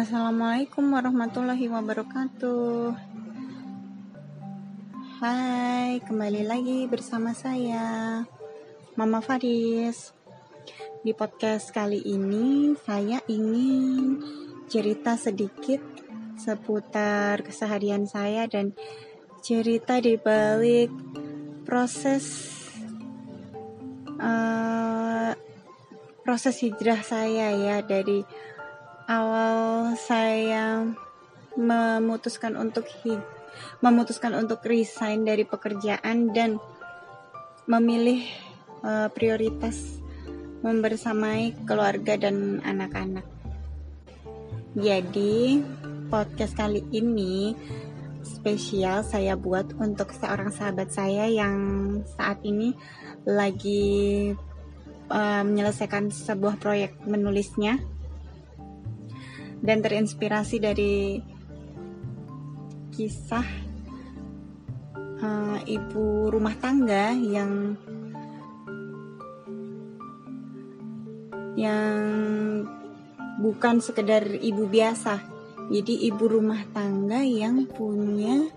Assalamualaikum warahmatullahi wabarakatuh. Hai, kembali lagi bersama saya, Mama Faris. Di podcast kali ini, saya ingin cerita sedikit seputar keseharian saya dan cerita di balik proses uh, proses hijrah saya ya dari awal saya memutuskan untuk memutuskan untuk resign dari pekerjaan dan memilih uh, prioritas membersamai keluarga dan anak-anak. Jadi, podcast kali ini spesial saya buat untuk seorang sahabat saya yang saat ini lagi uh, menyelesaikan sebuah proyek menulisnya dan terinspirasi dari kisah uh, ibu rumah tangga yang yang bukan sekedar ibu biasa. Jadi ibu rumah tangga yang punya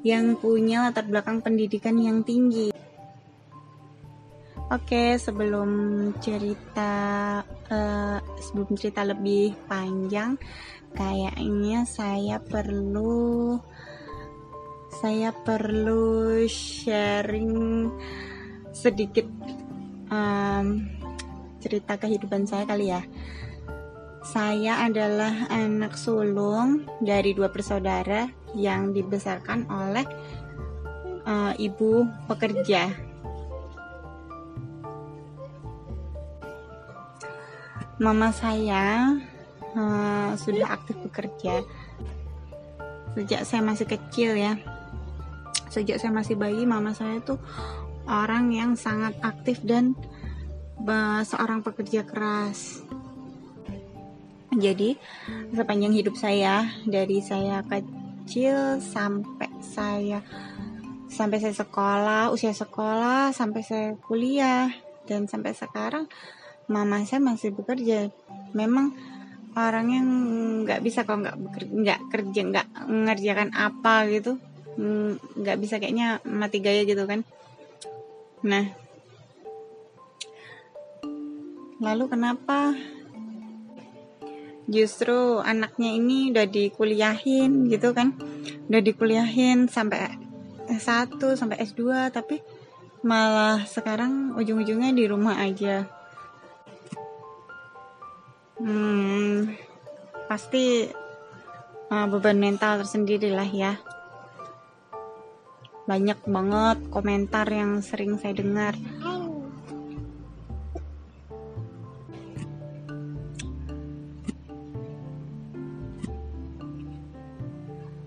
yang punya latar belakang pendidikan yang tinggi. Oke, sebelum cerita uh, sebelum cerita lebih panjang, kayaknya saya perlu saya perlu sharing sedikit um, cerita kehidupan saya kali ya. Saya adalah anak sulung dari dua bersaudara yang dibesarkan oleh uh, ibu pekerja mama saya uh, sudah aktif bekerja. Sejak saya masih kecil ya. Sejak saya masih bayi mama saya tuh orang yang sangat aktif dan seorang pekerja keras. Jadi sepanjang hidup saya dari saya kecil sampai saya sampai saya sekolah usia sekolah sampai saya kuliah dan sampai sekarang mama saya masih bekerja. Memang orang yang nggak bisa kalau nggak nggak kerja nggak mengerjakan apa gitu. Mm, nggak bisa kayaknya mati gaya gitu kan. Nah. Lalu kenapa justru anaknya ini udah dikuliahin gitu kan? Udah dikuliahin sampai S1 sampai S2 tapi malah sekarang ujung-ujungnya di rumah aja hmm, pasti uh, beban mental tersendiri lah ya. Banyak banget komentar yang sering saya dengar.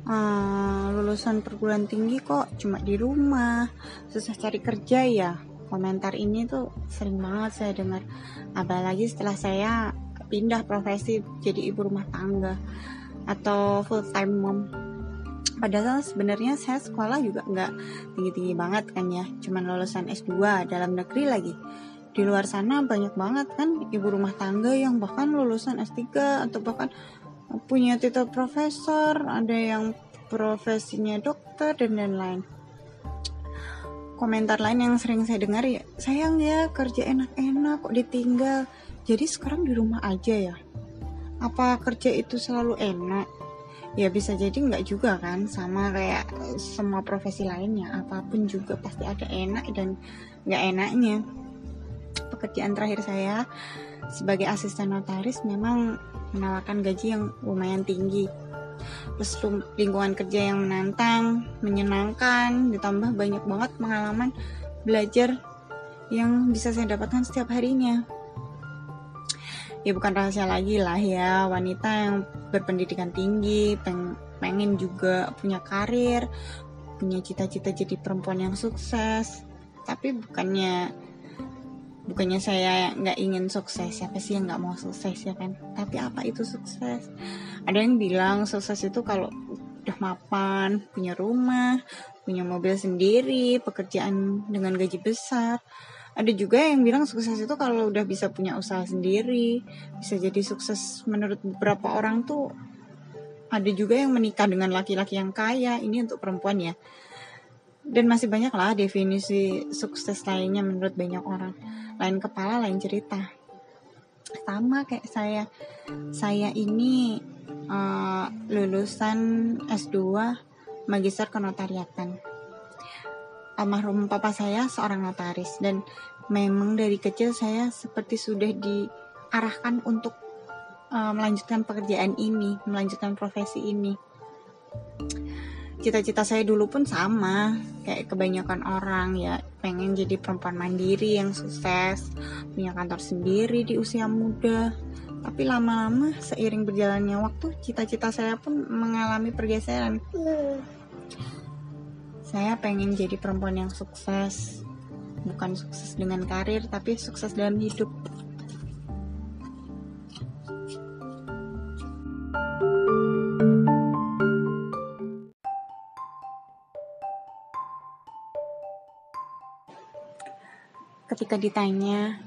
Uh, lulusan perguruan tinggi kok cuma di rumah. Susah cari kerja ya. Komentar ini tuh sering banget saya dengar. Apalagi setelah saya pindah profesi jadi ibu rumah tangga atau full time mom. Padahal sebenarnya saya sekolah juga nggak tinggi-tinggi banget kan ya cuman lulusan S2 dalam negeri lagi. Di luar sana banyak banget kan ibu rumah tangga yang bahkan lulusan S3 atau bahkan punya titel profesor ada yang profesinya dokter dan lain-lain. Komentar lain yang sering saya dengar ya sayang ya kerja enak-enak kok ditinggal jadi sekarang di rumah aja ya? Apa kerja itu selalu enak? Ya bisa jadi nggak juga kan sama kayak semua profesi lainnya. Apa pun juga pasti ada enak dan nggak enaknya. Pekerjaan terakhir saya sebagai asisten notaris memang menawarkan gaji yang lumayan tinggi. Terus lingkungan kerja yang menantang menyenangkan ditambah banyak banget pengalaman belajar yang bisa saya dapatkan setiap harinya ya bukan rahasia lagi lah ya. Wanita yang berpendidikan tinggi peng pengen juga punya karir punya cita-cita jadi perempuan yang sukses. Tapi bukannya bukannya saya nggak ingin sukses. Siapa sih yang nggak mau sukses ya kan? Tapi apa itu sukses? Ada yang bilang sukses itu kalau udah mapan punya rumah punya mobil sendiri pekerjaan dengan gaji besar ada juga yang bilang sukses itu kalau udah bisa punya usaha sendiri bisa jadi sukses menurut beberapa orang tuh. Ada juga yang menikah dengan laki-laki yang kaya ini untuk perempuan ya. Dan masih banyak lah definisi sukses lainnya menurut banyak orang. Lain kepala lain cerita. Sama kayak saya saya ini uh, lulusan S2 magister kenotariatan almarhum papa saya seorang notaris dan memang dari kecil saya seperti sudah diarahkan untuk uh, melanjutkan pekerjaan ini, melanjutkan profesi ini. Cita-cita saya dulu pun sama, kayak kebanyakan orang ya pengen jadi perempuan mandiri yang sukses, punya kantor sendiri di usia muda. Tapi lama-lama seiring berjalannya waktu, cita-cita saya pun mengalami pergeseran saya pengen jadi perempuan yang sukses. Bukan sukses dengan karir tapi sukses dalam hidup. Ketika ditanya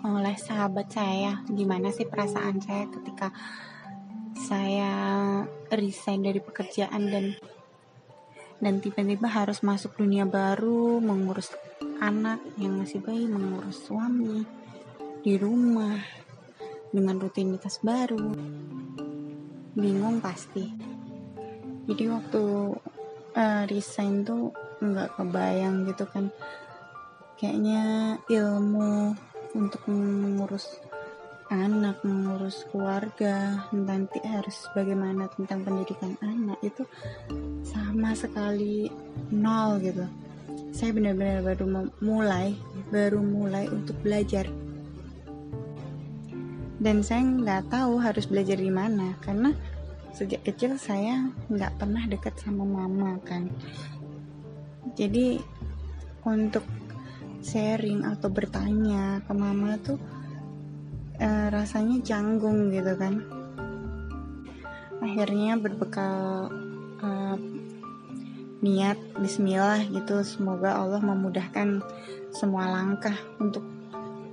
oleh sahabat saya gimana sih perasaan saya ketika saya resign dari pekerjaan dan dan tiba-tiba harus masuk dunia baru mengurus anak yang masih bayi mengurus suami di rumah dengan rutinitas baru. Bingung pasti. Jadi waktu uh, resign tuh nggak kebayang gitu kan. Kayaknya ilmu untuk mengurus anak mengurus keluarga nanti harus bagaimana tentang pendidikan anak itu sama sekali nol gitu. Saya benar-benar baru mulai baru mulai untuk belajar. Dan saya nggak tahu harus belajar di mana karena sejak kecil saya nggak pernah dekat sama mama kan. Jadi untuk sharing atau bertanya ke mama tuh uh, rasanya canggung gitu kan. Akhirnya berbekal uh, niat Bismillah gitu semoga Allah memudahkan semua langkah untuk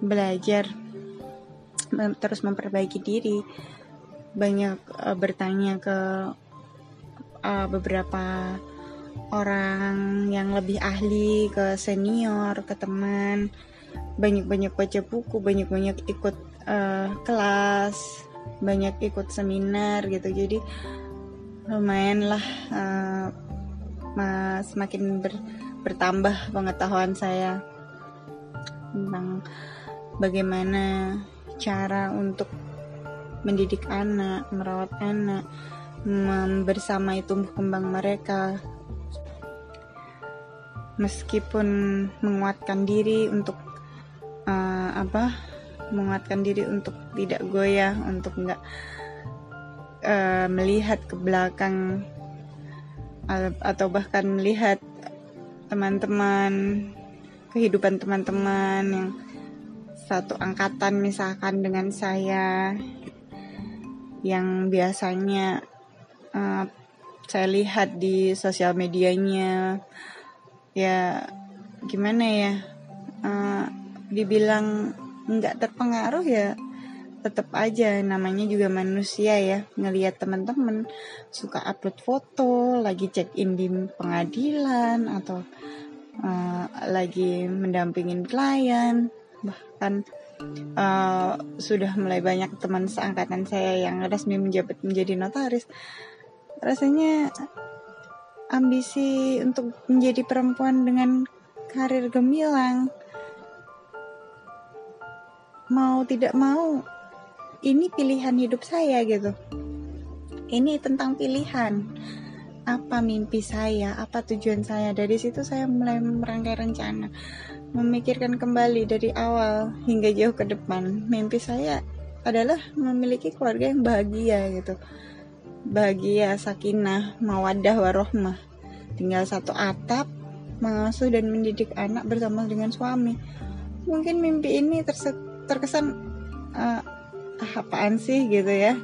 belajar terus memperbaiki diri. Banyak uh, bertanya ke uh, beberapa orang yang lebih ahli ke senior ke teman. Banyak-banyak baca buku banyak-banyak ikut uh, kelas banyak ikut seminar gitu jadi lumayan lah uh, semakin ber, bertambah pengetahuan saya tentang bagaimana cara untuk mendidik anak, merawat anak, membersamai tumbuh kembang mereka. Meskipun menguatkan diri untuk uh, apa menguatkan diri untuk tidak goyah untuk nggak uh, melihat ke belakang atau bahkan melihat teman-teman kehidupan teman-teman yang satu angkatan misalkan dengan saya yang biasanya uh, saya lihat di sosial medianya ya gimana ya uh, dibilang nggak terpengaruh ya tetap aja. Namanya juga manusia ya. Ngelihat teman-teman suka upload foto lagi check in di pengadilan atau uh, lagi mendampingin klien. Bahkan uh, sudah mulai banyak teman seangkatan saya yang resmi menjabat menjadi notaris. Rasanya ambisi untuk menjadi perempuan dengan karir gemilang mau tidak mau ini pilihan hidup saya gitu. Ini tentang pilihan. Apa mimpi saya? Apa tujuan saya? Dari situ saya mulai merangkai rencana. Memikirkan kembali dari awal hingga jauh ke depan. Mimpi saya adalah memiliki keluarga yang bahagia gitu. Bahagia sakinah mawadah warohmah. Tinggal satu atap mengasuh dan mendidik anak bersama dengan suami. Mungkin mimpi ini terse terkesan uh, apaan sih? gitu ya.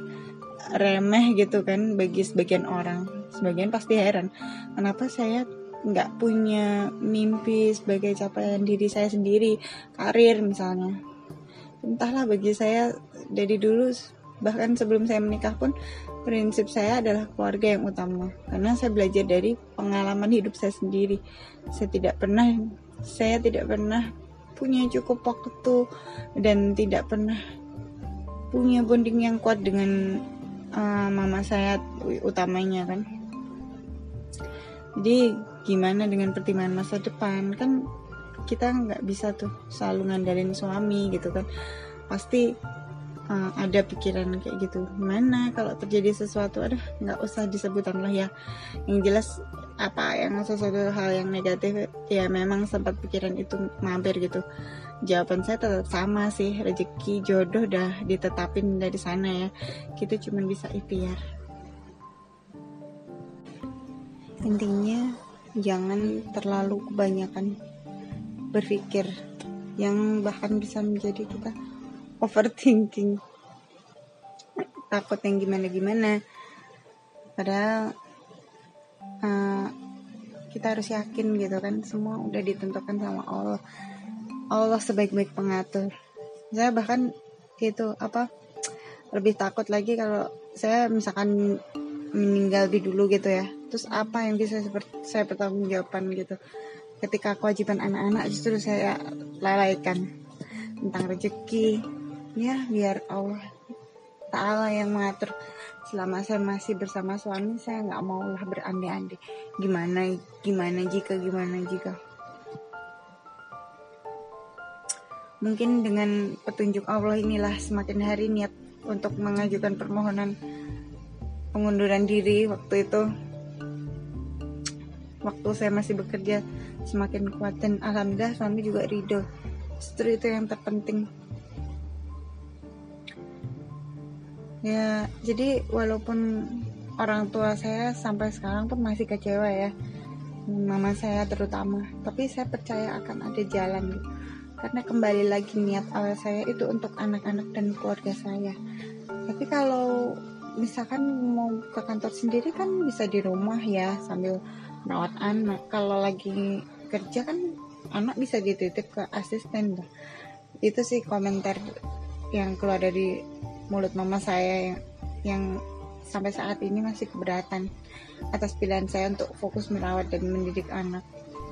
Remeh gitu kan bagi sebagian orang. Sebagian pasti heran kenapa saya nggak punya mimpi sebagai capaian diri saya sendiri karir misalnya? Entahlah bagi saya dari dulu bahkan sebelum saya menikah pun prinsip saya adalah keluarga yang utama. Karena saya belajar dari pengalaman hidup saya sendiri. Saya tidak pernah saya tidak pernah punya cukup waktu dan tidak pernah punya bonding yang kuat dengan uh, mama saya utamanya kan. Jadi gimana dengan pertimbangan masa depan? Kan kita nggak bisa tuh selalu ngandelin suami gitu kan. Pasti uh, ada pikiran kayak gitu. Gimana kalau terjadi sesuatu? Ada nggak usah disebutan lah ya. Yang jelas apa yang sesuatu hal yang negatif ya memang sempat pikiran itu mampir gitu. Jawaban saya tetap sama sih rezeki jodoh udah ditetapin dari sana ya. Kita cuma bisa ikhtiar. Intinya jangan terlalu kebanyakan berpikir yang bahkan bisa menjadi kita overthinking. Takut yang gimana-gimana. Padahal uh, kita harus yakin gitu kan semua udah ditentukan sama Allah. Allah sebaik-baik pengatur. Saya bahkan itu apa lebih takut lagi kalau saya misalkan meninggal di dulu gitu ya. Terus apa yang bisa saya pertanggungjawaban gitu? Ketika kewajiban anak-anak justru saya lalaikan. Tentang rezeki ya biar Allah Ta'ala yang mengatur. Selama saya masih bersama suami saya nggak mau lah berandai-andai. Gimana gimana jika gimana jika? Mungkin dengan petunjuk Allah inilah semakin hari niat untuk mengajukan permohonan pengunduran diri waktu itu. Waktu saya masih bekerja semakin kuat dan alhamdulillah suami juga ridho. Justru itu yang terpenting ya jadi walaupun orang tua saya sampai sekarang pun masih kecewa ya mama saya terutama. Tapi saya percaya akan ada jalan. Gitu karena kembali lagi niat awal saya itu untuk anak-anak dan keluarga saya. Tapi kalau misalkan mau ke kantor sendiri kan bisa di rumah ya sambil merawat anak. Kalau lagi kerja kan anak bisa dititip ke asisten. Itu sih komentar yang keluar dari mulut mama saya yang, yang sampai saat ini masih keberatan atas pilihan saya untuk fokus merawat dan mendidik anak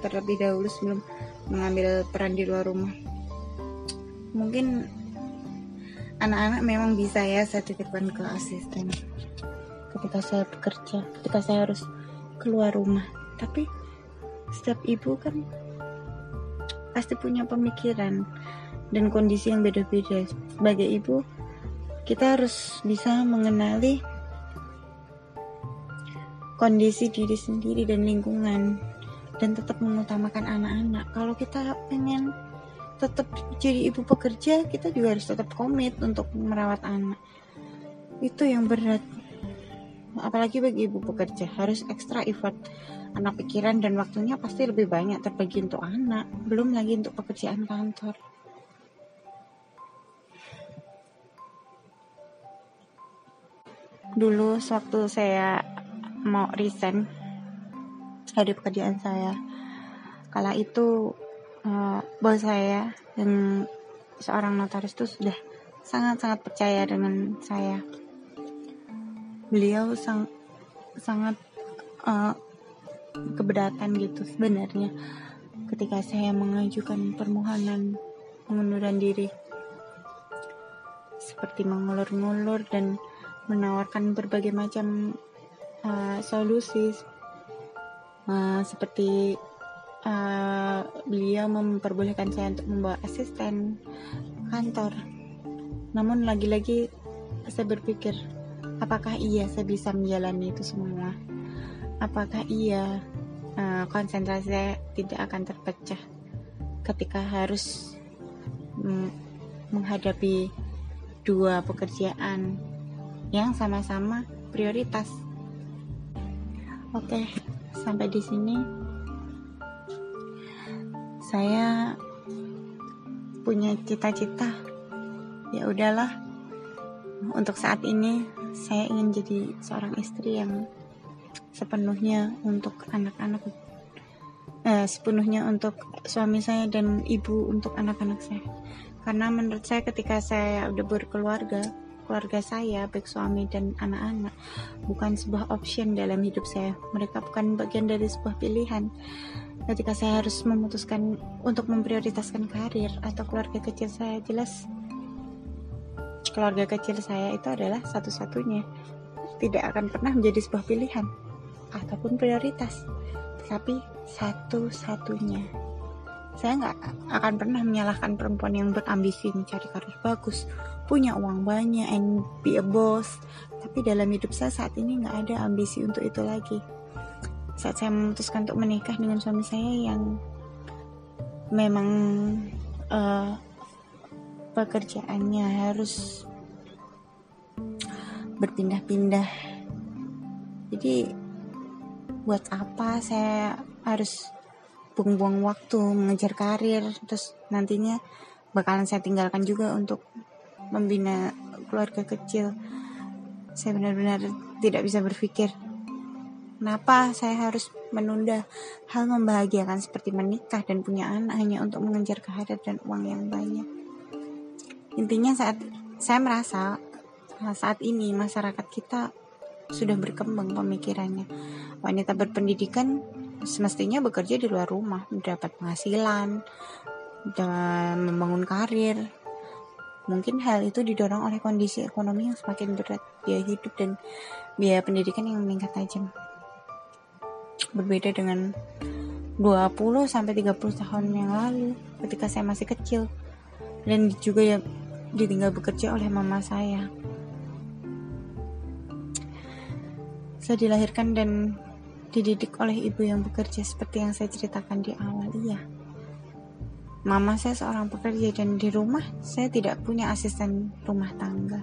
terlebih dahulu sebelum mengambil peran di luar rumah. Mungkin anak-anak memang bisa ya saya titipkan ke asisten ketika saya bekerja ketika saya harus keluar rumah. Tapi setiap ibu kan pasti punya pemikiran dan kondisi yang beda-beda. Sebagai ibu kita harus bisa mengenali kondisi diri sendiri dan lingkungan dan tetap mengutamakan anak-anak. Kalau kita pengen tetap jadi ibu pekerja kita juga harus tetap komit untuk merawat anak. Itu yang berat. Apalagi bagi ibu pekerja harus ekstra effort. Anak pikiran dan waktunya pasti lebih banyak terbagi untuk anak belum lagi untuk pekerjaan kantor dulu sewaktu saya mau resign dari pekerjaan saya. Kala itu uh, bos saya dan seorang notaris itu sudah sangat-sangat percaya dengan saya. Beliau sang, sangat uh, keberatan gitu sebenarnya ketika saya mengajukan permohonan pengunduran diri. Seperti mengulur-ngulur dan menawarkan berbagai macam uh, solusi. Uh, seperti uh, beliau memperbolehkan saya untuk membawa asisten kantor. Namun lagi-lagi saya berpikir apakah iya saya bisa menjalani itu semua? Apakah iya uh, konsentrasi saya tidak akan terpecah ketika harus mm, menghadapi dua pekerjaan yang sama-sama prioritas. Oke, sampai di sini saya punya cita-cita. Ya udahlah. Untuk saat ini saya ingin jadi seorang istri yang sepenuhnya untuk anak-anak eh, sepenuhnya untuk suami saya dan ibu untuk anak-anak saya karena menurut saya ketika saya udah berkeluarga keluarga saya baik suami dan anak-anak bukan sebuah option dalam hidup saya. Mereka bukan bagian dari sebuah pilihan. Ketika saya harus memutuskan untuk memprioritaskan karir atau keluarga kecil saya jelas keluarga kecil saya itu adalah satu-satunya. Tidak akan pernah menjadi sebuah pilihan ataupun prioritas tapi satu-satunya. Saya nggak akan pernah menyalahkan perempuan yang berambisi mencari karir bagus punya uang banyak and be a boss. Tapi dalam hidup saya saat ini nggak ada ambisi untuk itu lagi. Saat saya memutuskan untuk menikah dengan suami saya yang memang uh, pekerjaannya harus berpindah-pindah. Jadi buat apa saya harus buang-buang waktu mengejar karir terus nantinya bakalan saya tinggalkan juga untuk membina keluarga kecil saya benar-benar tidak bisa berpikir kenapa saya harus menunda hal membahagiakan seperti menikah dan punya anak hanya untuk mengejar karir dan uang yang banyak intinya saat saya merasa saat ini masyarakat kita sudah berkembang pemikirannya. Wanita berpendidikan semestinya bekerja di luar rumah, mendapat penghasilan, dan membangun karir. Mungkin hal itu didorong oleh kondisi ekonomi yang semakin berat, biaya hidup dan biaya pendidikan yang meningkat tajam. Berbeda dengan 20 sampai 30 tahun yang lalu ketika saya masih kecil dan juga ya ditinggal bekerja oleh mama saya. Saya dilahirkan dan dididik oleh ibu yang bekerja seperti yang saya ceritakan di awal, iya. Mama saya seorang pekerja dan di rumah saya tidak punya asisten rumah tangga.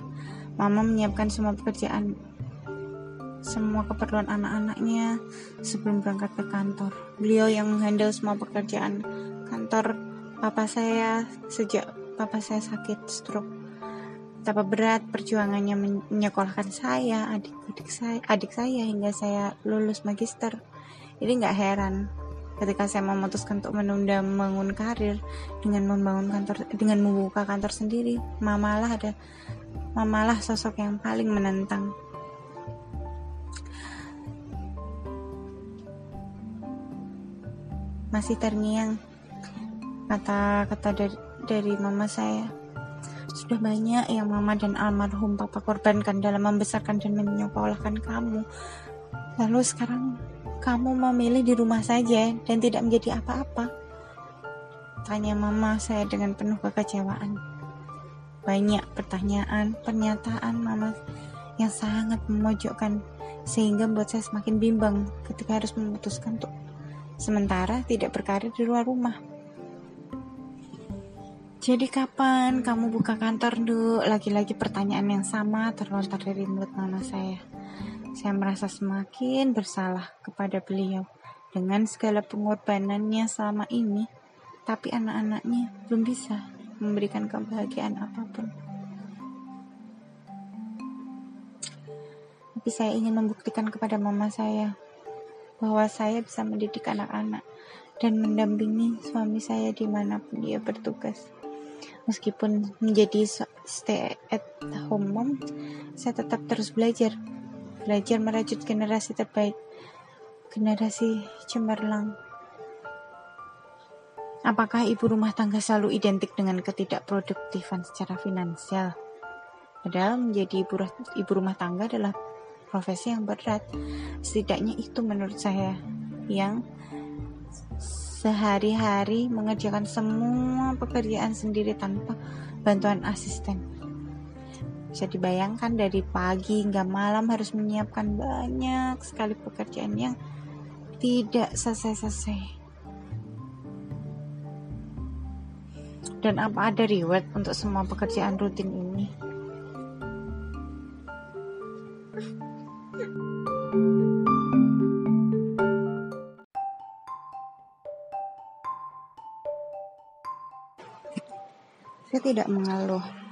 Mama menyiapkan semua pekerjaan semua keperluan anak-anaknya sebelum berangkat ke kantor. Beliau yang menghandle semua pekerjaan kantor papa saya sejak papa saya sakit stroke betapa berat perjuangannya menyekolahkan saya, adik-adik saya, adik saya hingga saya lulus magister. Jadi nggak heran ketika saya memutuskan untuk menunda membangun karir dengan membangun kantor dengan membuka kantor sendiri, mamalah ada mamalah sosok yang paling menentang. Masih terngiang kata-kata dari, dari mama saya sudah banyak yang mama dan almarhum papa korbankan dalam membesarkan dan menyekolahkan kamu. Lalu sekarang kamu memilih di rumah saja dan tidak menjadi apa-apa. Tanya mama saya dengan penuh kekecewaan. Banyak pertanyaan, pernyataan mama yang sangat memojokkan sehingga membuat saya semakin bimbang ketika harus memutuskan untuk sementara tidak berkarir di luar rumah. Jadi kapan kamu buka kantor, Duk? Lagi-lagi pertanyaan yang sama terlontar dari mulut mama saya. Saya merasa semakin bersalah kepada beliau dengan segala pengorbanannya selama ini, tapi anak-anaknya belum bisa memberikan kebahagiaan apa pun. Tapi saya ingin membuktikan kepada mama saya bahwa saya bisa mendidik anak-anak dan mendampingi suami saya di mana pun dia bertugas. Meskipun menjadi stay at home mom, saya tetap terus belajar. Belajar merajut generasi terbaik, generasi cemerlang. Apakah ibu rumah tangga selalu identik dengan ketidakproduktifan secara finansial? Padahal menjadi ibu, ibu rumah tangga adalah profesi yang berat. Setidaknya itu menurut saya yang sehari-hari mengerjakan semua pekerjaan sendiri tanpa bantuan asisten. Bisa dibayangkan dari pagi hingga malam harus menyiapkan banyak sekali pekerjaan yang tidak selesai-selesai. Dan apa ada reward untuk semua pekerjaan rutin ini? saya tidak mengeluh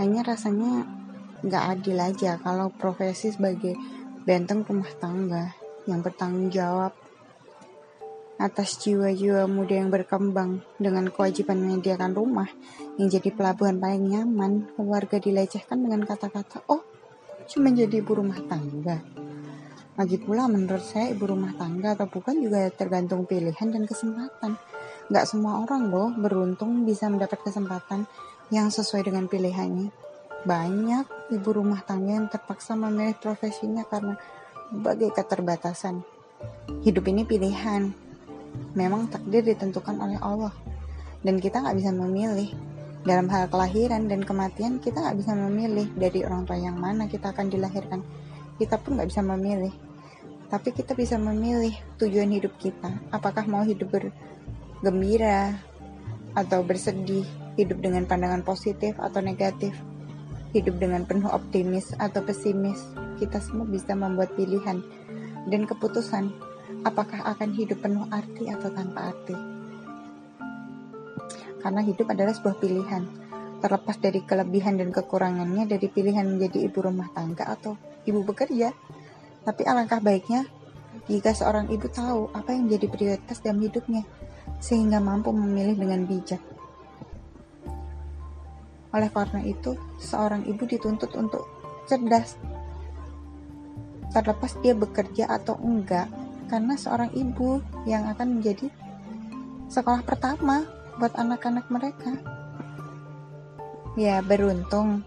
hanya rasanya nggak adil aja kalau profesi sebagai benteng rumah tangga yang bertanggung jawab atas jiwa-jiwa muda yang berkembang dengan kewajiban menyediakan rumah yang jadi pelabuhan paling nyaman, keluarga dilecehkan dengan kata-kata, oh, cuma jadi ibu rumah tangga. Lagi pula menurut saya ibu rumah tangga atau bukan juga tergantung pilihan dan kesempatan. Gak semua orang loh beruntung bisa mendapat kesempatan yang sesuai dengan pilihannya. Banyak ibu rumah tangga yang terpaksa memilih profesinya karena berbagai keterbatasan. Hidup ini pilihan, memang takdir ditentukan oleh Allah. Dan kita nggak bisa memilih. Dalam hal kelahiran dan kematian kita nggak bisa memilih dari orang tua yang mana kita akan dilahirkan. Kita pun nggak bisa memilih. Tapi kita bisa memilih tujuan hidup kita. Apakah mau hidup bergembira atau bersedih hidup dengan pandangan positif atau negatif hidup dengan penuh optimis atau pesimis kita semua bisa membuat pilihan dan keputusan apakah akan hidup penuh arti atau tanpa arti. Karena hidup adalah sebuah pilihan, terlepas dari kelebihan dan kekurangannya dari pilihan menjadi ibu rumah tangga atau ibu bekerja. Tapi alangkah baiknya jika seorang ibu tahu apa yang menjadi prioritas dalam hidupnya, sehingga mampu memilih dengan bijak. Oleh karena itu, seorang ibu dituntut untuk cerdas. Terlepas dia bekerja atau enggak, karena seorang ibu yang akan menjadi sekolah pertama buat anak-anak mereka. Ya, beruntung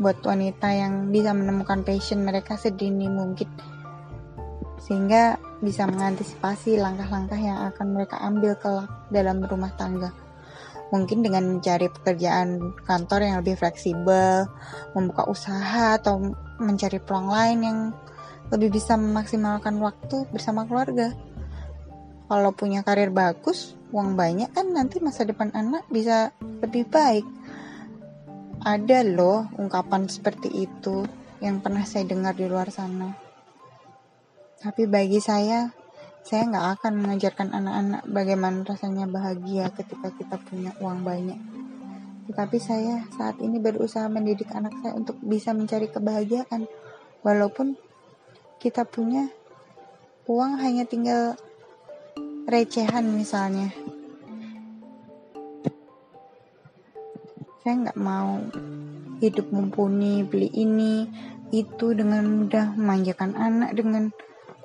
buat wanita yang bisa menemukan passion mereka sedini mungkin sehingga bisa mengantisipasi langkah-langkah yang akan mereka ambil kelak dalam rumah tangga. Mungkin dengan mencari pekerjaan kantor yang lebih fleksibel, membuka usaha atau mencari peluang lain yang lebih bisa memaksimalkan waktu bersama keluarga. Kalau punya karir bagus, uang banyak kan nanti masa depan anak bisa lebih baik. Ada loh ungkapan seperti itu yang pernah saya dengar di luar sana. Tapi bagi saya, saya nggak akan mengajarkan anak-anak bagaimana rasanya bahagia ketika kita punya uang banyak. Tetapi saya saat ini berusaha mendidik anak saya untuk bisa mencari kebahagiaan, walaupun kita punya uang hanya tinggal recehan misalnya. Saya nggak mau hidup mumpuni beli ini itu dengan mudah memanjakan anak dengan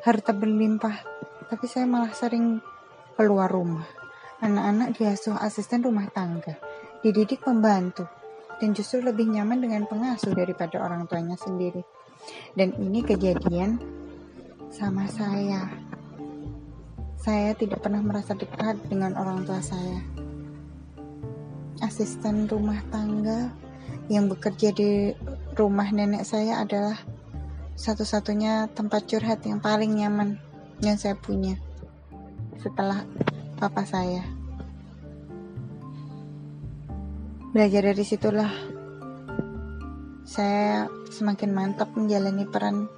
harta berlimpah tapi saya malah sering keluar rumah anak-anak diasuh asisten rumah tangga dididik pembantu dan justru lebih nyaman dengan pengasuh daripada orang tuanya sendiri dan ini kejadian sama saya. Saya tidak pernah merasa dekat dengan orang tua saya. Asisten rumah tangga yang bekerja di rumah nenek saya adalah satu-satunya tempat curhat yang paling nyaman yang saya punya setelah papa saya. Belajar dari situlah saya semakin mantap menjalani peran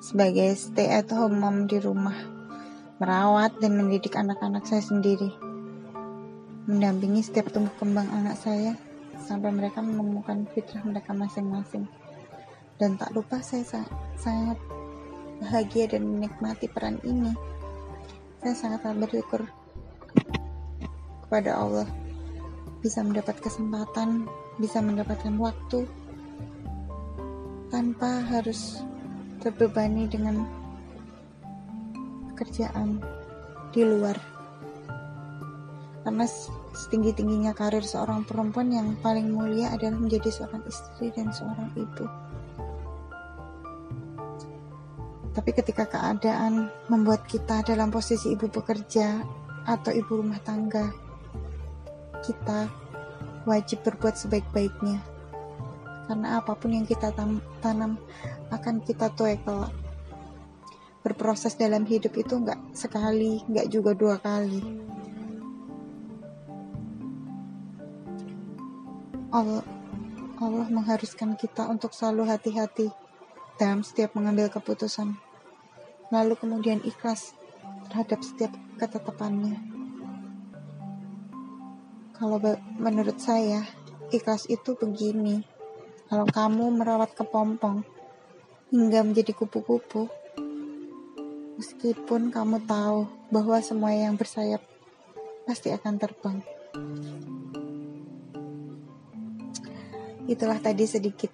sebagai stay at home mom di rumah, merawat dan mendidik anak-anak saya sendiri, mendampingi setiap tumbuh kembang anak saya sampai mereka menemukan fitrah mereka masing-masing. Dan tak lupa saya sangat bahagia dan menikmati peran ini. Saya sangat bersyukur kepada Allah bisa mendapat kesempatan, bisa mendapatkan waktu tanpa harus terbebani dengan pekerjaan di luar. Karena setinggi-tingginya karir seorang perempuan yang paling mulia adalah menjadi seorang istri dan seorang ibu. Tapi ketika keadaan membuat kita dalam posisi ibu pekerja atau ibu rumah tangga, kita wajib berbuat sebaik-baiknya. Karena apa pun yang kita tanam akan kita tuai kelak. Berproses dalam hidup itu nggak sekali nggak juga dua kali. Allah Allah mengharuskan kita untuk selalu hati-hati dalam setiap mengambil keputusan lalu kemudian ikhlas terhadap setiap ketetapannya kalau menurut saya ikhlas itu begini kalau kamu merawat kepompong hingga menjadi kupu-kupu, Meskipun kamu tahu bahwa semua yang bersayap pasti akan terbang. Itulah tadi sedikit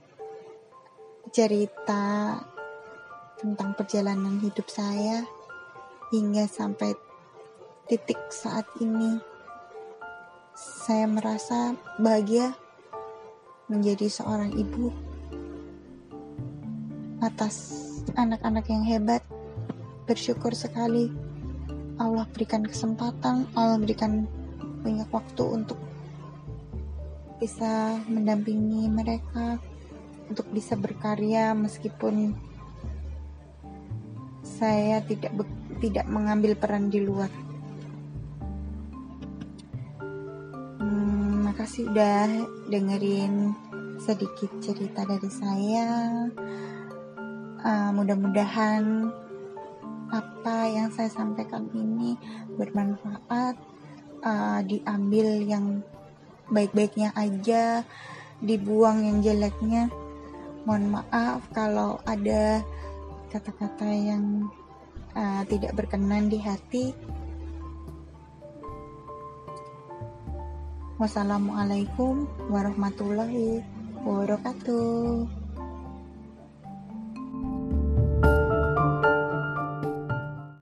cerita tentang perjalanan hidup saya hingga sampai titik saat ini. Saya merasa bahagia menjadi seorang ibu atas anak-anak yang hebat bersyukur sekali Allah berikan kesempatan, Allah berikan banyak waktu untuk bisa mendampingi mereka, untuk bisa berkarya meskipun saya tidak tidak mengambil peran di luar. Hmm, makasih udah dengerin sedikit cerita dari saya. Uh, mudah-mudahan apa yang saya sampaikan ini bermanfaat uh, diambil yang baik-baiknya aja dibuang yang jeleknya mohon maaf kalau ada kata-kata yang uh, tidak berkenan di hati. Wassalamualaikum warahmatullahi wabarakatuh